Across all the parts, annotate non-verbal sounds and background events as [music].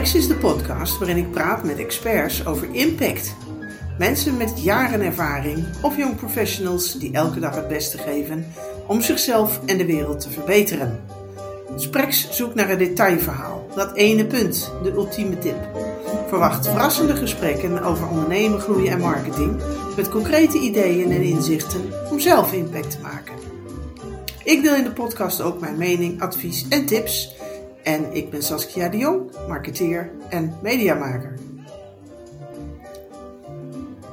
Sprex is de podcast waarin ik praat met experts over impact. Mensen met jaren ervaring of jong professionals die elke dag het beste geven om zichzelf en de wereld te verbeteren. Sprex zoekt naar een detailverhaal, dat ene punt, de ultieme tip. Verwacht verrassende gesprekken over ondernemen, groeien en marketing met concrete ideeën en inzichten om zelf impact te maken. Ik deel in de podcast ook mijn mening, advies en tips. En ik ben Saskia de Jong, marketeer en mediamaker.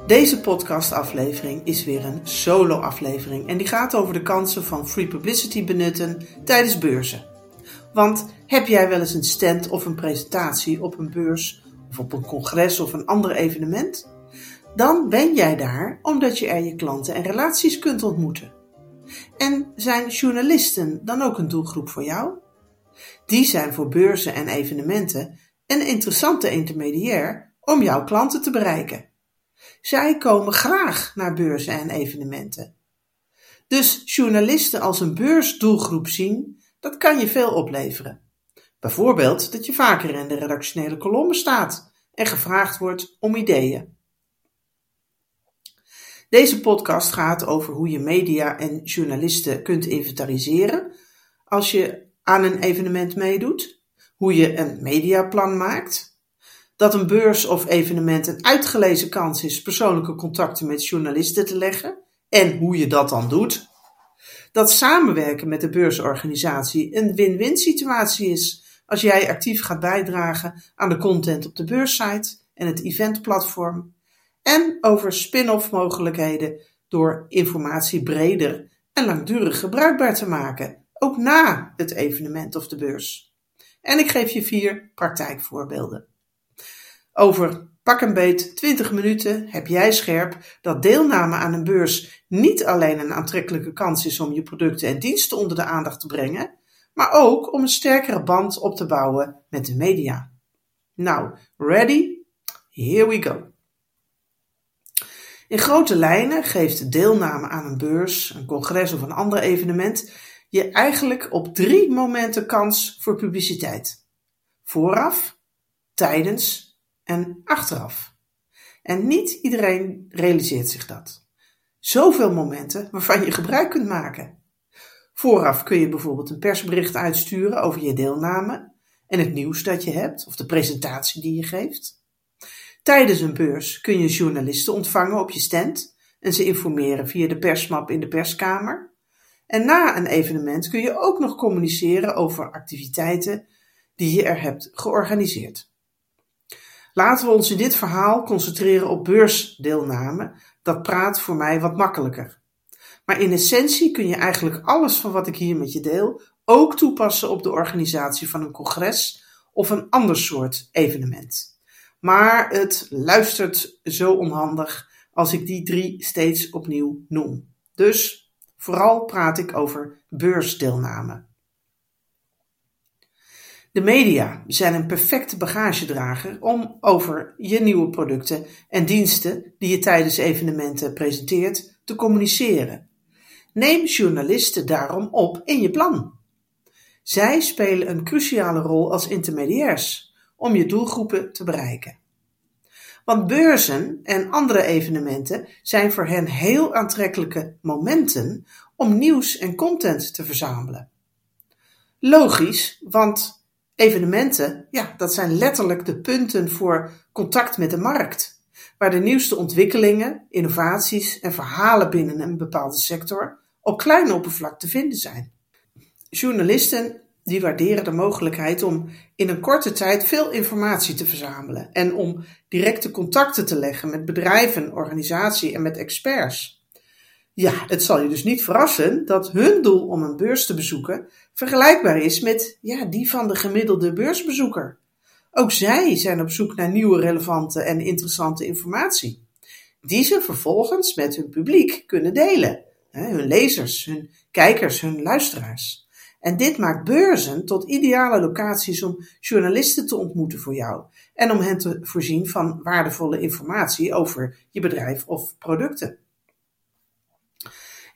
Deze podcastaflevering is weer een solo-aflevering en die gaat over de kansen van free publicity benutten tijdens beurzen. Want heb jij wel eens een stand of een presentatie op een beurs of op een congres of een ander evenement? Dan ben jij daar omdat je er je klanten en relaties kunt ontmoeten. En zijn journalisten dan ook een doelgroep voor jou? Die zijn voor beurzen en evenementen een interessante intermediair om jouw klanten te bereiken. Zij komen graag naar beurzen en evenementen. Dus journalisten als een beursdoelgroep zien, dat kan je veel opleveren. Bijvoorbeeld dat je vaker in de redactionele kolommen staat en gevraagd wordt om ideeën. Deze podcast gaat over hoe je media en journalisten kunt inventariseren als je aan een evenement meedoet, hoe je een mediaplan maakt, dat een beurs of evenement een uitgelezen kans is persoonlijke contacten met journalisten te leggen en hoe je dat dan doet, dat samenwerken met de beursorganisatie een win-win situatie is als jij actief gaat bijdragen aan de content op de beurssite en het eventplatform en over spin-off mogelijkheden door informatie breder en langdurig gebruikbaar te maken, ook na het evenement of de beurs. En ik geef je vier praktijkvoorbeelden. Over pak een beet 20 minuten heb jij scherp dat deelname aan een beurs niet alleen een aantrekkelijke kans is om je producten en diensten onder de aandacht te brengen, maar ook om een sterkere band op te bouwen met de media. Nou, ready? Here we go. In grote lijnen geeft deelname aan een beurs, een congres of een ander evenement je eigenlijk op drie momenten kans voor publiciteit: vooraf, tijdens en achteraf. En niet iedereen realiseert zich dat. Zoveel momenten waarvan je gebruik kunt maken. Vooraf kun je bijvoorbeeld een persbericht uitsturen over je deelname en het nieuws dat je hebt of de presentatie die je geeft. Tijdens een beurs kun je journalisten ontvangen op je stand en ze informeren via de persmap in de perskamer. En na een evenement kun je ook nog communiceren over activiteiten die je er hebt georganiseerd. Laten we ons in dit verhaal concentreren op beursdeelname. Dat praat voor mij wat makkelijker. Maar in essentie kun je eigenlijk alles van wat ik hier met je deel ook toepassen op de organisatie van een congres of een ander soort evenement. Maar het luistert zo onhandig als ik die drie steeds opnieuw noem. Dus vooral praat ik over beursdeelname. De media zijn een perfecte bagagedrager om over je nieuwe producten en diensten die je tijdens evenementen presenteert te communiceren. Neem journalisten daarom op in je plan. Zij spelen een cruciale rol als intermediairs om je doelgroepen te bereiken. Want beurzen en andere evenementen zijn voor hen heel aantrekkelijke momenten om nieuws en content te verzamelen. Logisch, want evenementen, ja, dat zijn letterlijk de punten voor contact met de markt, waar de nieuwste ontwikkelingen, innovaties en verhalen binnen een bepaalde sector op kleine oppervlak te vinden zijn. Journalisten die waarderen de mogelijkheid om in een korte tijd veel informatie te verzamelen en om directe contacten te leggen met bedrijven, organisaties en met experts. Ja, het zal je dus niet verrassen dat hun doel om een beurs te bezoeken vergelijkbaar is met ja, die van de gemiddelde beursbezoeker. Ook zij zijn op zoek naar nieuwe relevante en interessante informatie, die ze vervolgens met hun publiek kunnen delen. Hun lezers, hun kijkers, hun luisteraars. En dit maakt beurzen tot ideale locaties om journalisten te ontmoeten voor jou en om hen te voorzien van waardevolle informatie over je bedrijf of producten.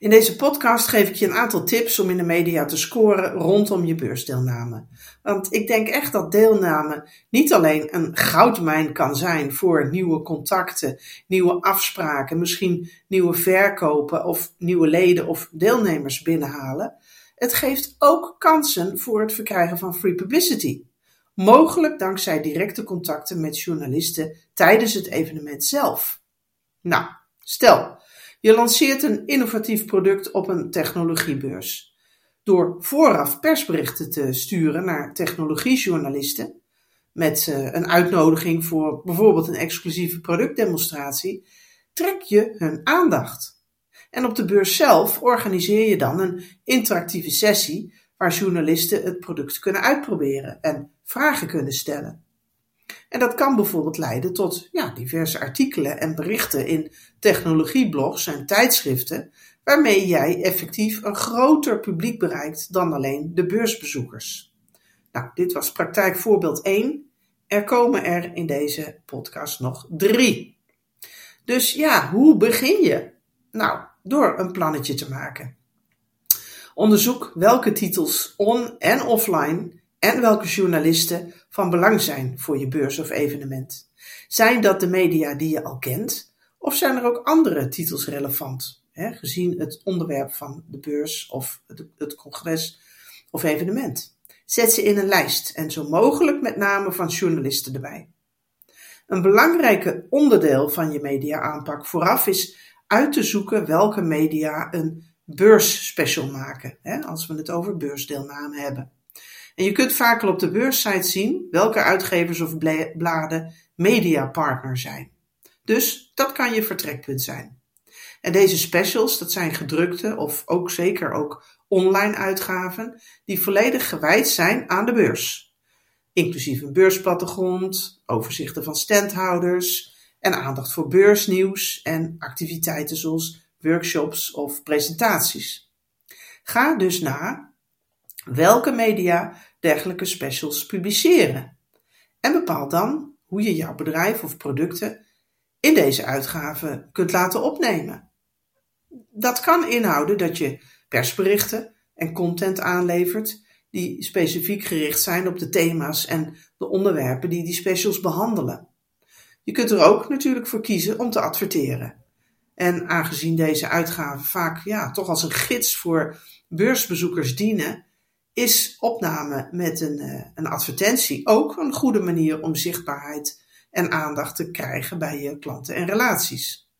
In deze podcast geef ik je een aantal tips om in de media te scoren rondom je beursdeelname. Want ik denk echt dat deelname niet alleen een goudmijn kan zijn voor nieuwe contacten, nieuwe afspraken, misschien nieuwe verkopen of nieuwe leden of deelnemers binnenhalen. Het geeft ook kansen voor het verkrijgen van free publicity. Mogelijk dankzij directe contacten met journalisten tijdens het evenement zelf. Nou, stel, je lanceert een innovatief product op een technologiebeurs. Door vooraf persberichten te sturen naar technologiejournalisten, met eh, een uitnodiging voor bijvoorbeeld een exclusieve productdemonstratie, trek je hun aandacht. En op de beurs zelf organiseer je dan een interactieve sessie waar journalisten het product kunnen uitproberen en vragen kunnen stellen. En dat kan bijvoorbeeld leiden tot ja, diverse artikelen en berichten in technologieblogs en tijdschriften, waarmee jij effectief een groter publiek bereikt dan alleen de beursbezoekers. Nou, dit was praktijkvoorbeeld 1. Er komen er in deze podcast nog drie. Dus ja, hoe begin je? Nou, door een plannetje te maken. Onderzoek welke titels on- en offline en welke journalisten van belang zijn voor je beurs of evenement. Zijn dat de media die je al kent, of zijn er ook andere titels relevant, hè, gezien het onderwerp van de beurs of het, congres of evenement? Zet ze in een lijst en zo mogelijk met namen van journalisten erbij. Een belangrijk onderdeel van je media-aanpak vooraf is uit te zoeken welke media een beursspecial maken, hè, als we het over beursdeelname hebben. En je kunt vaak al op de beurssite zien welke uitgevers of bladen mediapartner zijn. Dus dat kan je vertrekpunt zijn. En deze specials, dat zijn gedrukte of ook zeker ook online uitgaven, die volledig gewijd zijn aan de beurs. Inclusief een beursplattegrond, overzichten van standhouders en aandacht voor beursnieuws en activiteiten zoals workshops of presentaties. Ga dus na welke media dergelijke specials publiceren. En bepaal dan hoe je jouw bedrijf of producten in deze uitgave kunt laten opnemen. Dat kan inhouden dat je persberichten en content aanlevert die specifiek gericht zijn op de thema's en de onderwerpen die die specials behandelen. Je kunt er ook natuurlijk voor kiezen om te adverteren. En aangezien deze uitgaven vaak ja, toch als een gids voor beursbezoekers dienen, is opname met een, uh, een advertentie ook een goede manier om zichtbaarheid en aandacht te krijgen bij je klanten en relaties.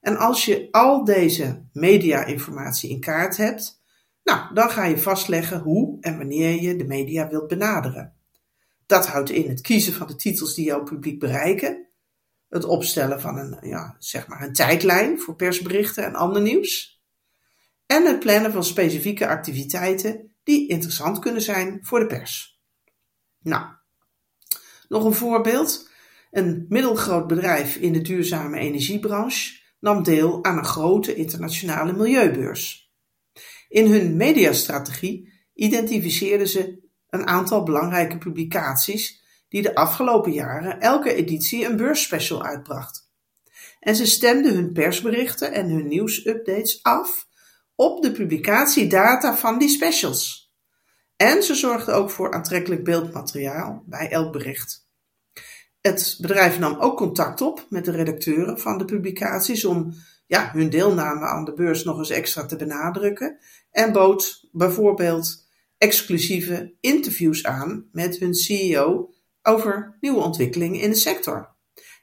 En als je al deze media-informatie in kaart hebt, nou, dan ga je vastleggen hoe en wanneer je de media wilt benaderen. Dat houdt in het kiezen van de titels die jouw publiek bereiken, het opstellen van een, ja, zeg maar een tijdlijn voor persberichten en ander nieuws, en het plannen van specifieke activiteiten die interessant kunnen zijn voor de pers. Nou, nog een voorbeeld. Een middelgroot bedrijf in de duurzame energiebranche nam deel aan een grote internationale milieubeurs. In hun mediastrategie identificeerden ze een aantal belangrijke publicaties die de afgelopen jaren elke editie een beursspecial uitbracht. En ze stemden hun persberichten en hun nieuwsupdates af op de publicatiedata van die specials. En ze zorgden ook voor aantrekkelijk beeldmateriaal bij elk bericht. Het bedrijf nam ook contact op met de redacteuren van de publicaties om ja, hun deelname aan de beurs nog eens extra te benadrukken en bood bijvoorbeeld exclusieve interviews aan met hun CEO over nieuwe ontwikkelingen in de sector.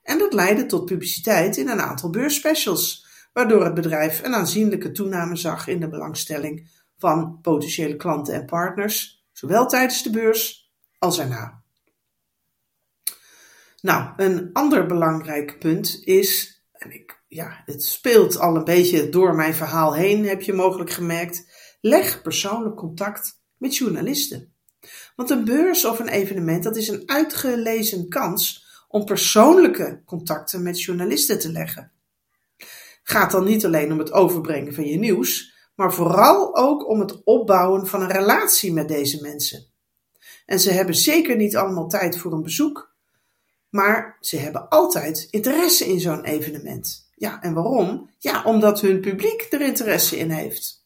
En dat leidde tot publiciteit in een aantal beursspecials, waardoor het bedrijf een aanzienlijke toename zag in de belangstelling van potentiële klanten en partners, zowel tijdens de beurs als erna. Nou, een ander belangrijk punt is, en ik, ja, het speelt al een beetje door mijn verhaal heen, heb je mogelijk gemerkt, leg persoonlijk contact met journalisten. Want een beurs of een evenement, dat is een uitgelezen kans om persoonlijke contacten met journalisten te leggen gaat dan niet alleen om het overbrengen van je nieuws, maar vooral ook om het opbouwen van een relatie met deze mensen. En ze hebben zeker niet allemaal tijd voor een bezoek, maar ze hebben altijd interesse in zo'n evenement. Ja, en waarom? Ja, omdat hun publiek er interesse in heeft.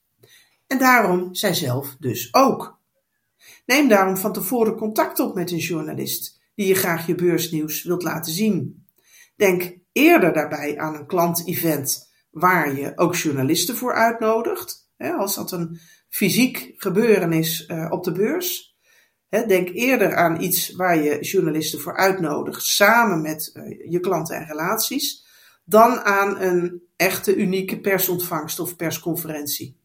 En daarom zij zelf dus ook. Neem daarom van tevoren contact op met een journalist die je graag je beursnieuws wilt laten zien. Denk eerder daarbij aan een klantevent waar je ook journalisten voor uitnodigt, als dat een fysiek gebeuren is eh, op de beurs. Denk eerder aan iets waar je journalisten voor uitnodigt, samen met eh, je klanten en relaties, dan aan een echte unieke persontvangst of persconferentie.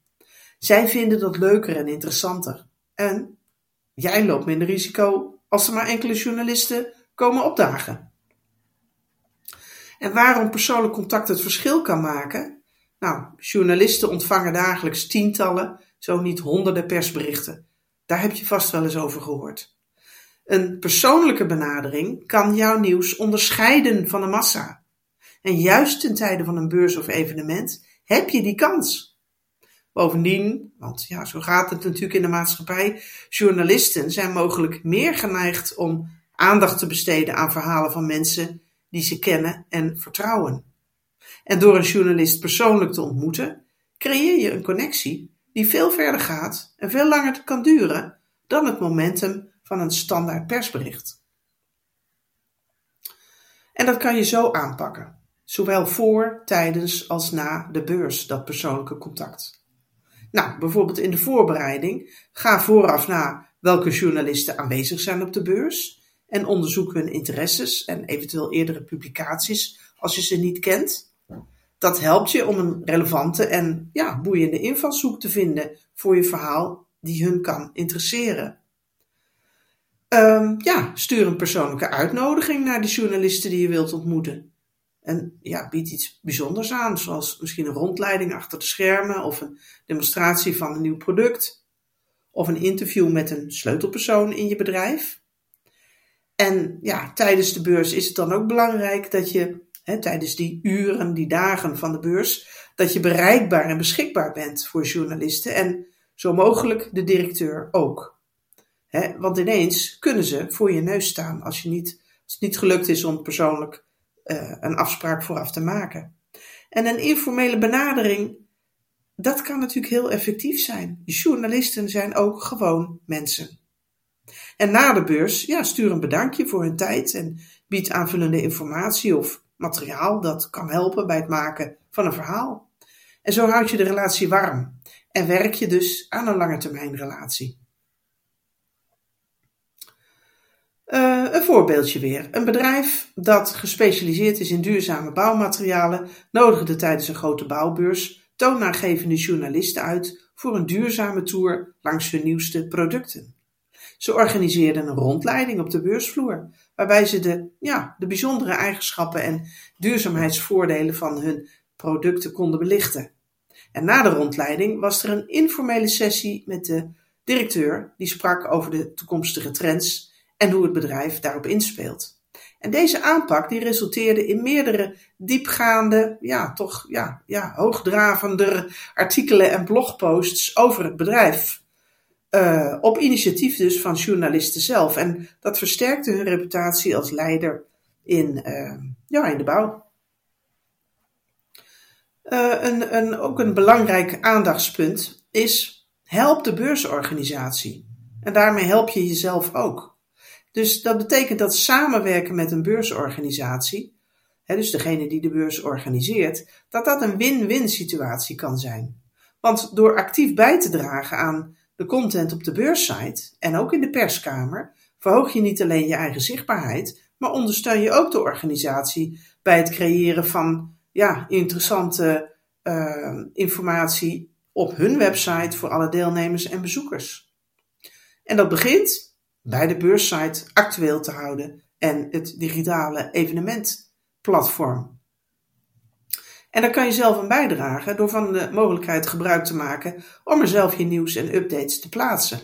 Zij vinden dat leuker en interessanter. En jij loopt minder risico als er maar enkele journalisten komen opdagen. En waarom persoonlijk contact het verschil kan maken? Nou, journalisten ontvangen dagelijks tientallen, zo niet honderden persberichten. Daar heb je vast wel eens over gehoord. Een persoonlijke benadering kan jouw nieuws onderscheiden van de massa. En juist ten tijde van een beurs of evenement heb je die kans. Bovendien, want ja, zo gaat het natuurlijk in de maatschappij, journalisten zijn mogelijk meer geneigd om aandacht te besteden aan verhalen van mensen die ze kennen en vertrouwen. En door een journalist persoonlijk te ontmoeten, creëer je een connectie die veel verder gaat en veel langer kan duren dan het momentum van een standaard persbericht. En dat kan je zo aanpakken, zowel voor, tijdens als na de beurs, dat persoonlijke contact. Nou, bijvoorbeeld in de voorbereiding, ga vooraf na welke journalisten aanwezig zijn op de beurs en onderzoek hun interesses en eventueel eerdere publicaties als je ze niet kent. Dat helpt je om een relevante en ja, boeiende invalshoek te vinden voor je verhaal die hun kan interesseren. Um, ja, stuur een persoonlijke uitnodiging naar de journalisten die je wilt ontmoeten. En ja, bied iets bijzonders aan, zoals misschien een rondleiding achter de schermen of een demonstratie van een nieuw product. Of een interview met een sleutelpersoon in je bedrijf. En ja, tijdens de beurs is het dan ook belangrijk dat je tijdens die uren, die dagen van de beurs, dat je bereikbaar en beschikbaar bent voor journalisten en zo mogelijk de directeur ook. want ineens kunnen ze voor je neus staan als, je niet, als het niet gelukt is om persoonlijk uh, een afspraak vooraf te maken. En een informele benadering, dat kan natuurlijk heel effectief zijn. Journalisten zijn ook gewoon mensen. En na de beurs, ja, stuur een bedankje voor hun tijd en bied aanvullende informatie of materiaal dat kan helpen bij het maken van een verhaal. En zo houd je de relatie warm en werk je dus aan een lange termijn relatie. Uh, een voorbeeldje weer. Een bedrijf dat gespecialiseerd is in duurzame bouwmaterialen nodigde tijdens een grote bouwbeurs toonaangevende journalisten uit voor een duurzame tour langs hun nieuwste producten. Ze organiseerden een rondleiding op de beursvloer, waarbij ze de, ja, de bijzondere eigenschappen en duurzaamheidsvoordelen van hun producten konden belichten. En na de rondleiding was er een informele sessie met de directeur, die sprak over de toekomstige trends en hoe het bedrijf daarop inspeelt. En deze aanpak die resulteerde in meerdere diepgaande, ja, toch ja, ja, hoogdravender artikelen en blogposts over het bedrijf. Uh, op initiatief dus van journalisten zelf. En dat versterkte hun reputatie als leider in, uh, ja, in de bouw. Uh, een, een, ook een belangrijk aandachtspunt is help de beursorganisatie. En daarmee help je jezelf ook. Dus dat betekent dat samenwerken met een beursorganisatie, hè, dus degene die de beurs organiseert, dat dat een win-win situatie kan zijn. Want door actief bij te dragen aan de content op de beurssite en ook in de perskamer verhoog je niet alleen je eigen zichtbaarheid, maar ondersteun je ook de organisatie bij het creëren van ja, interessante uh, informatie op hun website voor alle deelnemers en bezoekers. En dat begint bij de beurssite actueel te houden en het digitale evenementplatform. En daar kan je zelf aan bijdragen door van de mogelijkheid gebruik te maken om er zelf je nieuws en updates te plaatsen.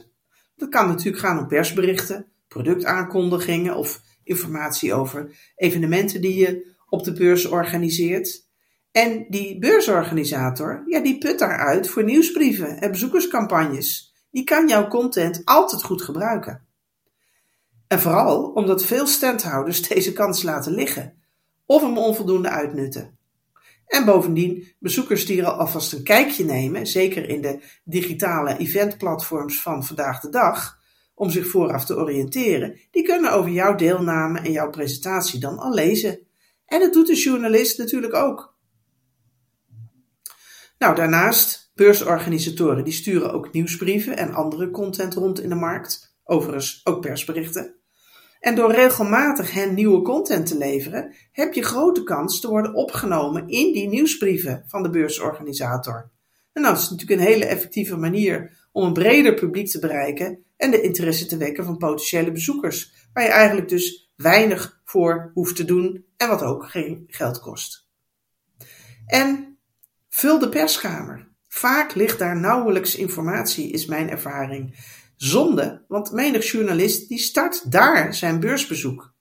Dat kan natuurlijk gaan om persberichten, productaankondigingen of informatie over evenementen die je op de beurs organiseert. En die beursorganisator, ja, die put daaruit voor nieuwsbrieven en bezoekerscampagnes. Die kan jouw content altijd goed gebruiken. En vooral omdat veel standhouders [laughs] deze kans laten liggen of hem onvoldoende uitnutten. En bovendien, bezoekers die er alvast een kijkje nemen, zeker in de digitale eventplatforms van vandaag de dag, om zich vooraf te oriënteren, die kunnen over jouw deelname en jouw presentatie dan al lezen. En dat doet de journalist natuurlijk ook. Nou, daarnaast, beursorganisatoren die sturen ook nieuwsbrieven en andere content rond in de markt, overigens ook persberichten. En door regelmatig hen nieuwe content te leveren, heb je grote kans te worden opgenomen in die nieuwsbrieven van de beursorganisator. En dat is natuurlijk een hele effectieve manier om een breder publiek te bereiken en de interesse te wekken van potentiële bezoekers, waar je eigenlijk dus weinig voor hoeft te doen en wat ook geen geld kost. En vul de perskamer. Vaak ligt daar nauwelijks informatie, is mijn ervaring. Zonde, want menig journalist die start daar zijn beursbezoek.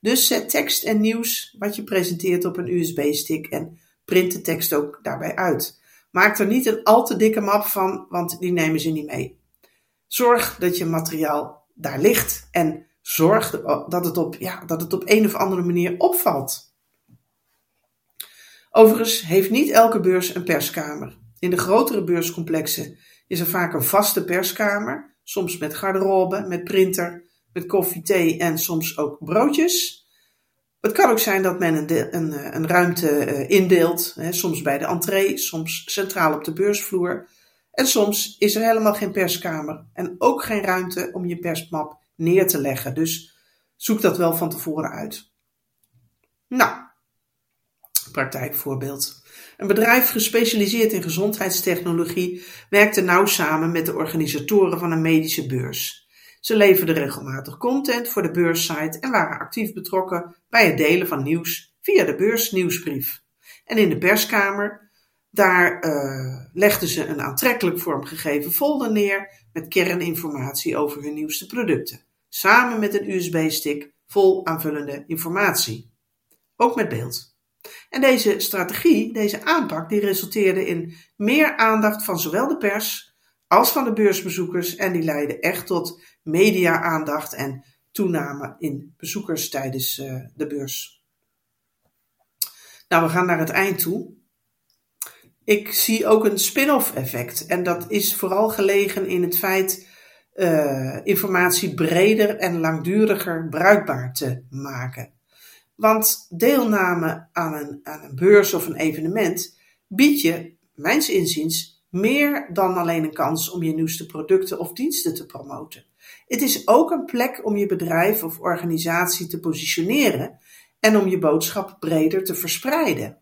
Dus zet tekst en nieuws wat je presenteert op een USB-stick en print de tekst ook daarbij uit. Maak er niet een al te dikke map van, want die nemen ze niet mee. Zorg dat je materiaal daar ligt en zorg dat het op, ja, dat het op een of andere manier opvalt. Overigens heeft niet elke beurs een perskamer. In de grotere beurscomplexen is er vaak een vaste perskamer soms met garderobe, met printer, met koffie, thee en soms ook broodjes. Het kan ook zijn dat men een, een, eh, een ruimte eh, indeelt, hè, soms bij de entree, soms centraal op de beursvloer. En soms is er helemaal geen perskamer en ook geen ruimte om je persmap neer te leggen. Dus zoek dat wel van tevoren uit. Nou, praktijkvoorbeeld. Een bedrijf gespecialiseerd in gezondheidstechnologie werkte nauw samen met de organisatoren van een medische beurs. Ze leverden regelmatig content voor de beurssite en waren actief betrokken bij het delen van nieuws via de beursnieuwsbrief. En in de perskamer, daar uh, legden ze een aantrekkelijk vormgegeven folder neer met kerninformatie over hun nieuwste producten, samen met een USB-stick vol aanvullende informatie. Ook met beeld. En deze strategie, deze aanpak, die resulteerde in meer aandacht van zowel de pers als van de beursbezoekers en die leidde echt tot media-aandacht en toename in bezoekers tijdens uh, de beurs. Nou, we gaan naar het eind toe. Ik zie ook een spin-off effect en dat is vooral gelegen in het feit uh, informatie breder en langduriger bruikbaar te maken. Want deelname aan een, aan een beurs of een evenement biedt je, mijns inziens, meer dan alleen een kans om je nieuwste producten of diensten te promoten. Het is ook een plek om je bedrijf of organisatie te positioneren en om je boodschap breder te verspreiden.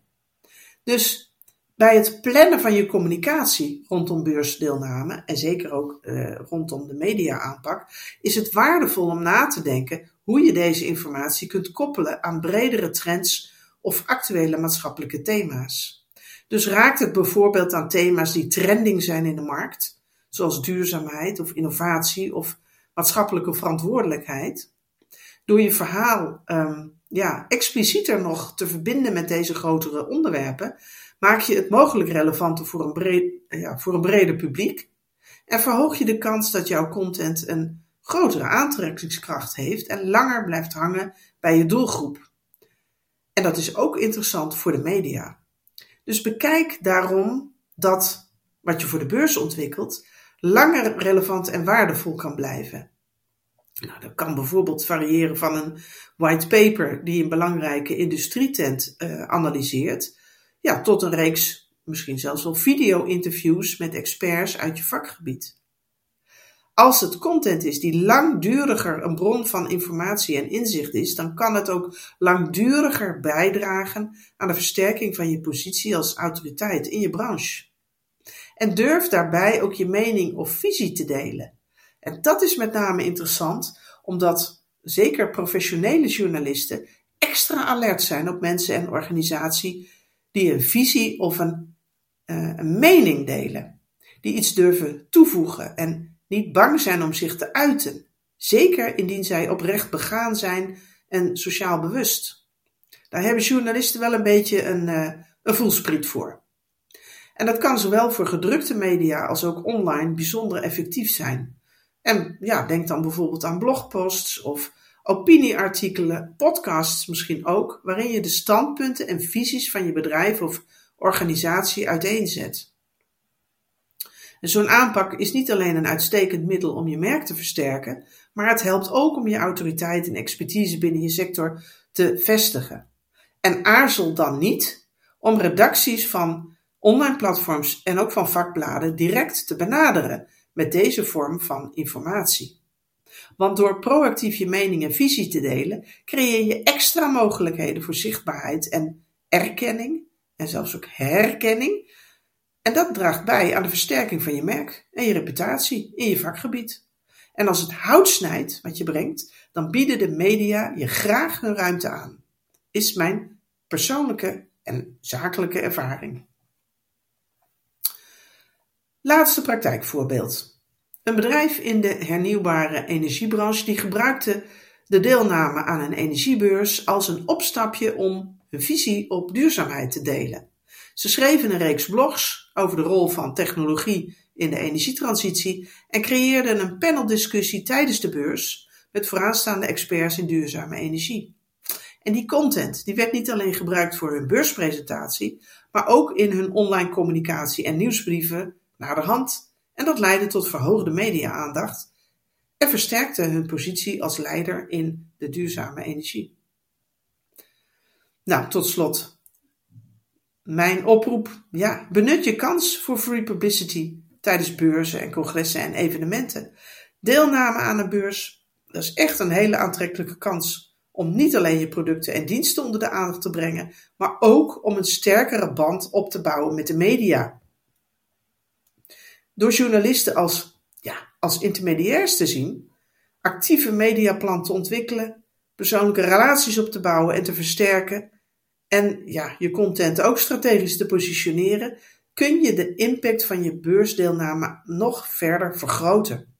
Dus bij het plannen van je communicatie rondom beursdeelname en zeker ook eh, rondom de media-aanpak, is het waardevol om na te denken hoe je deze informatie kunt koppelen aan bredere trends of actuele maatschappelijke thema's. Dus raakt het bijvoorbeeld aan thema's die trending zijn in de markt, zoals duurzaamheid of innovatie of maatschappelijke verantwoordelijkheid, door je verhaal um, ja, explicieter nog te verbinden met deze grotere onderwerpen, maak je het mogelijk relevanter voor een, breed, ja, voor een breder publiek en verhoog je de kans dat jouw content een grotere aantrekkingskracht heeft en langer blijft hangen bij je doelgroep. En dat is ook interessant voor de media. Dus bekijk daarom dat wat je voor de beurs ontwikkelt langer relevant en waardevol kan blijven. Nou, dat kan bijvoorbeeld variëren van een white paper die een belangrijke industrietent uh, analyseert, ja, tot een reeks, misschien zelfs wel video-interviews met experts uit je vakgebied. Als het content is die langduriger een bron van informatie en inzicht is, dan kan het ook langduriger bijdragen aan de versterking van je positie als autoriteit in je branche. En durf daarbij ook je mening of visie te delen. En dat is met name interessant, omdat zeker professionele journalisten extra alert zijn op mensen en organisatie die een visie of een, uh, een mening delen, die iets durven toevoegen en niet bang zijn om zich te uiten, zeker indien zij oprecht begaan zijn en sociaal bewust. Daar hebben journalisten wel een beetje een, uh, een voelspriet voor. En dat kan zowel voor gedrukte media als ook online bijzonder effectief zijn. En ja, denk dan bijvoorbeeld aan blogposts of opinieartikelen, podcasts misschien ook, waarin je de standpunten en visies van je bedrijf of organisatie uiteenzet. Zo'n aanpak is niet alleen een uitstekend middel om je merk te versterken, maar het helpt ook om je autoriteit en expertise binnen je sector te vestigen. En aarzel dan niet om redacties van online platforms en ook van vakbladen direct te benaderen met deze vorm van informatie. Want door proactief je mening en visie te delen, creëer je extra mogelijkheden voor zichtbaarheid en erkenning, en zelfs ook herkenning. En dat draagt bij aan de versterking van je merk en je reputatie in je vakgebied. En als het hout snijdt wat je brengt, dan bieden de media je graag hun ruimte aan. Is mijn persoonlijke en zakelijke ervaring. Laatste praktijkvoorbeeld. Een bedrijf in de hernieuwbare energiebranche die gebruikte de deelname aan een energiebeurs als een opstapje om hun visie op duurzaamheid te delen. Ze schreven een reeks blogs over de rol van technologie in de energietransitie en creëerden een paneldiscussie tijdens de beurs met vooraanstaande experts in duurzame energie. En die content die werd niet alleen gebruikt voor hun beurspresentatie, maar ook in hun online communicatie en nieuwsbrieven naar de hand en dat leidde tot verhoogde media-aandacht en versterkte hun positie als leider in de duurzame energie. Nou, tot slot. Mijn oproep, ja, benut je kans voor free publicity tijdens beurzen en congressen en evenementen. Deelname aan een beurs, dat is echt een hele aantrekkelijke kans om niet alleen je producten en diensten onder de aandacht te brengen, maar ook om een sterkere band op te bouwen met de media. Door journalisten als, ja, als intermediairs te zien, actieve mediaplan te ontwikkelen, persoonlijke relaties op te bouwen en te versterken en ja, je content ook strategisch te positioneren, kun je de impact van je beursdeelname nog verder vergroten.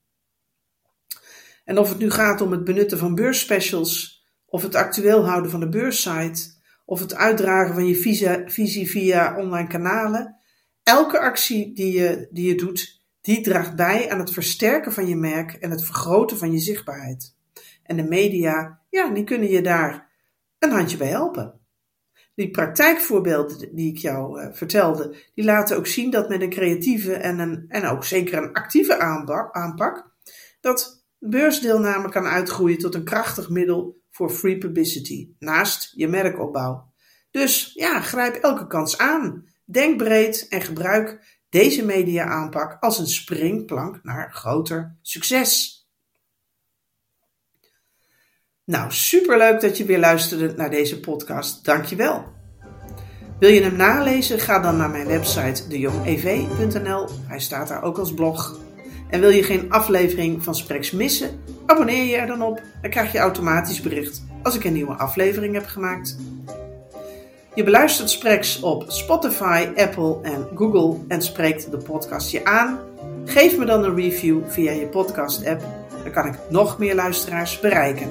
En of het nu gaat om het benutten van beursspecials, of het actueel houden van de beurssite, of het uitdragen van je visie via online kanalen, Elke actie die je, die je doet, die draagt bij aan het versterken van je merk en het vergroten van je zichtbaarheid. En de media, ja, die kunnen je daar een handje bij helpen. Die praktijkvoorbeelden die ik jou uh, vertelde, die laten ook zien dat met een creatieve en, een, en ook zeker een actieve aanpak, dat beursdeelname kan uitgroeien tot een krachtig middel voor free publicity, naast je merkopbouw. Dus ja, grijp elke kans aan. Denk breed en gebruik deze media-aanpak als een springplank naar groter succes. Nou, superleuk dat je weer luisterde naar deze podcast. Dankjewel. Wil je hem nalezen? Ga dan naar mijn website dejongev.nl. Hij staat daar ook als blog. En wil je geen aflevering van Spreks missen? Abonneer je er dan op. Dan krijg je automatisch bericht als ik een nieuwe aflevering heb gemaakt. Je beluistert Spreks op Spotify, Apple en Google en spreekt de podcast je aan. Geef me dan een review via je podcast-app. Dan kan ik nog meer luisteraars bereiken.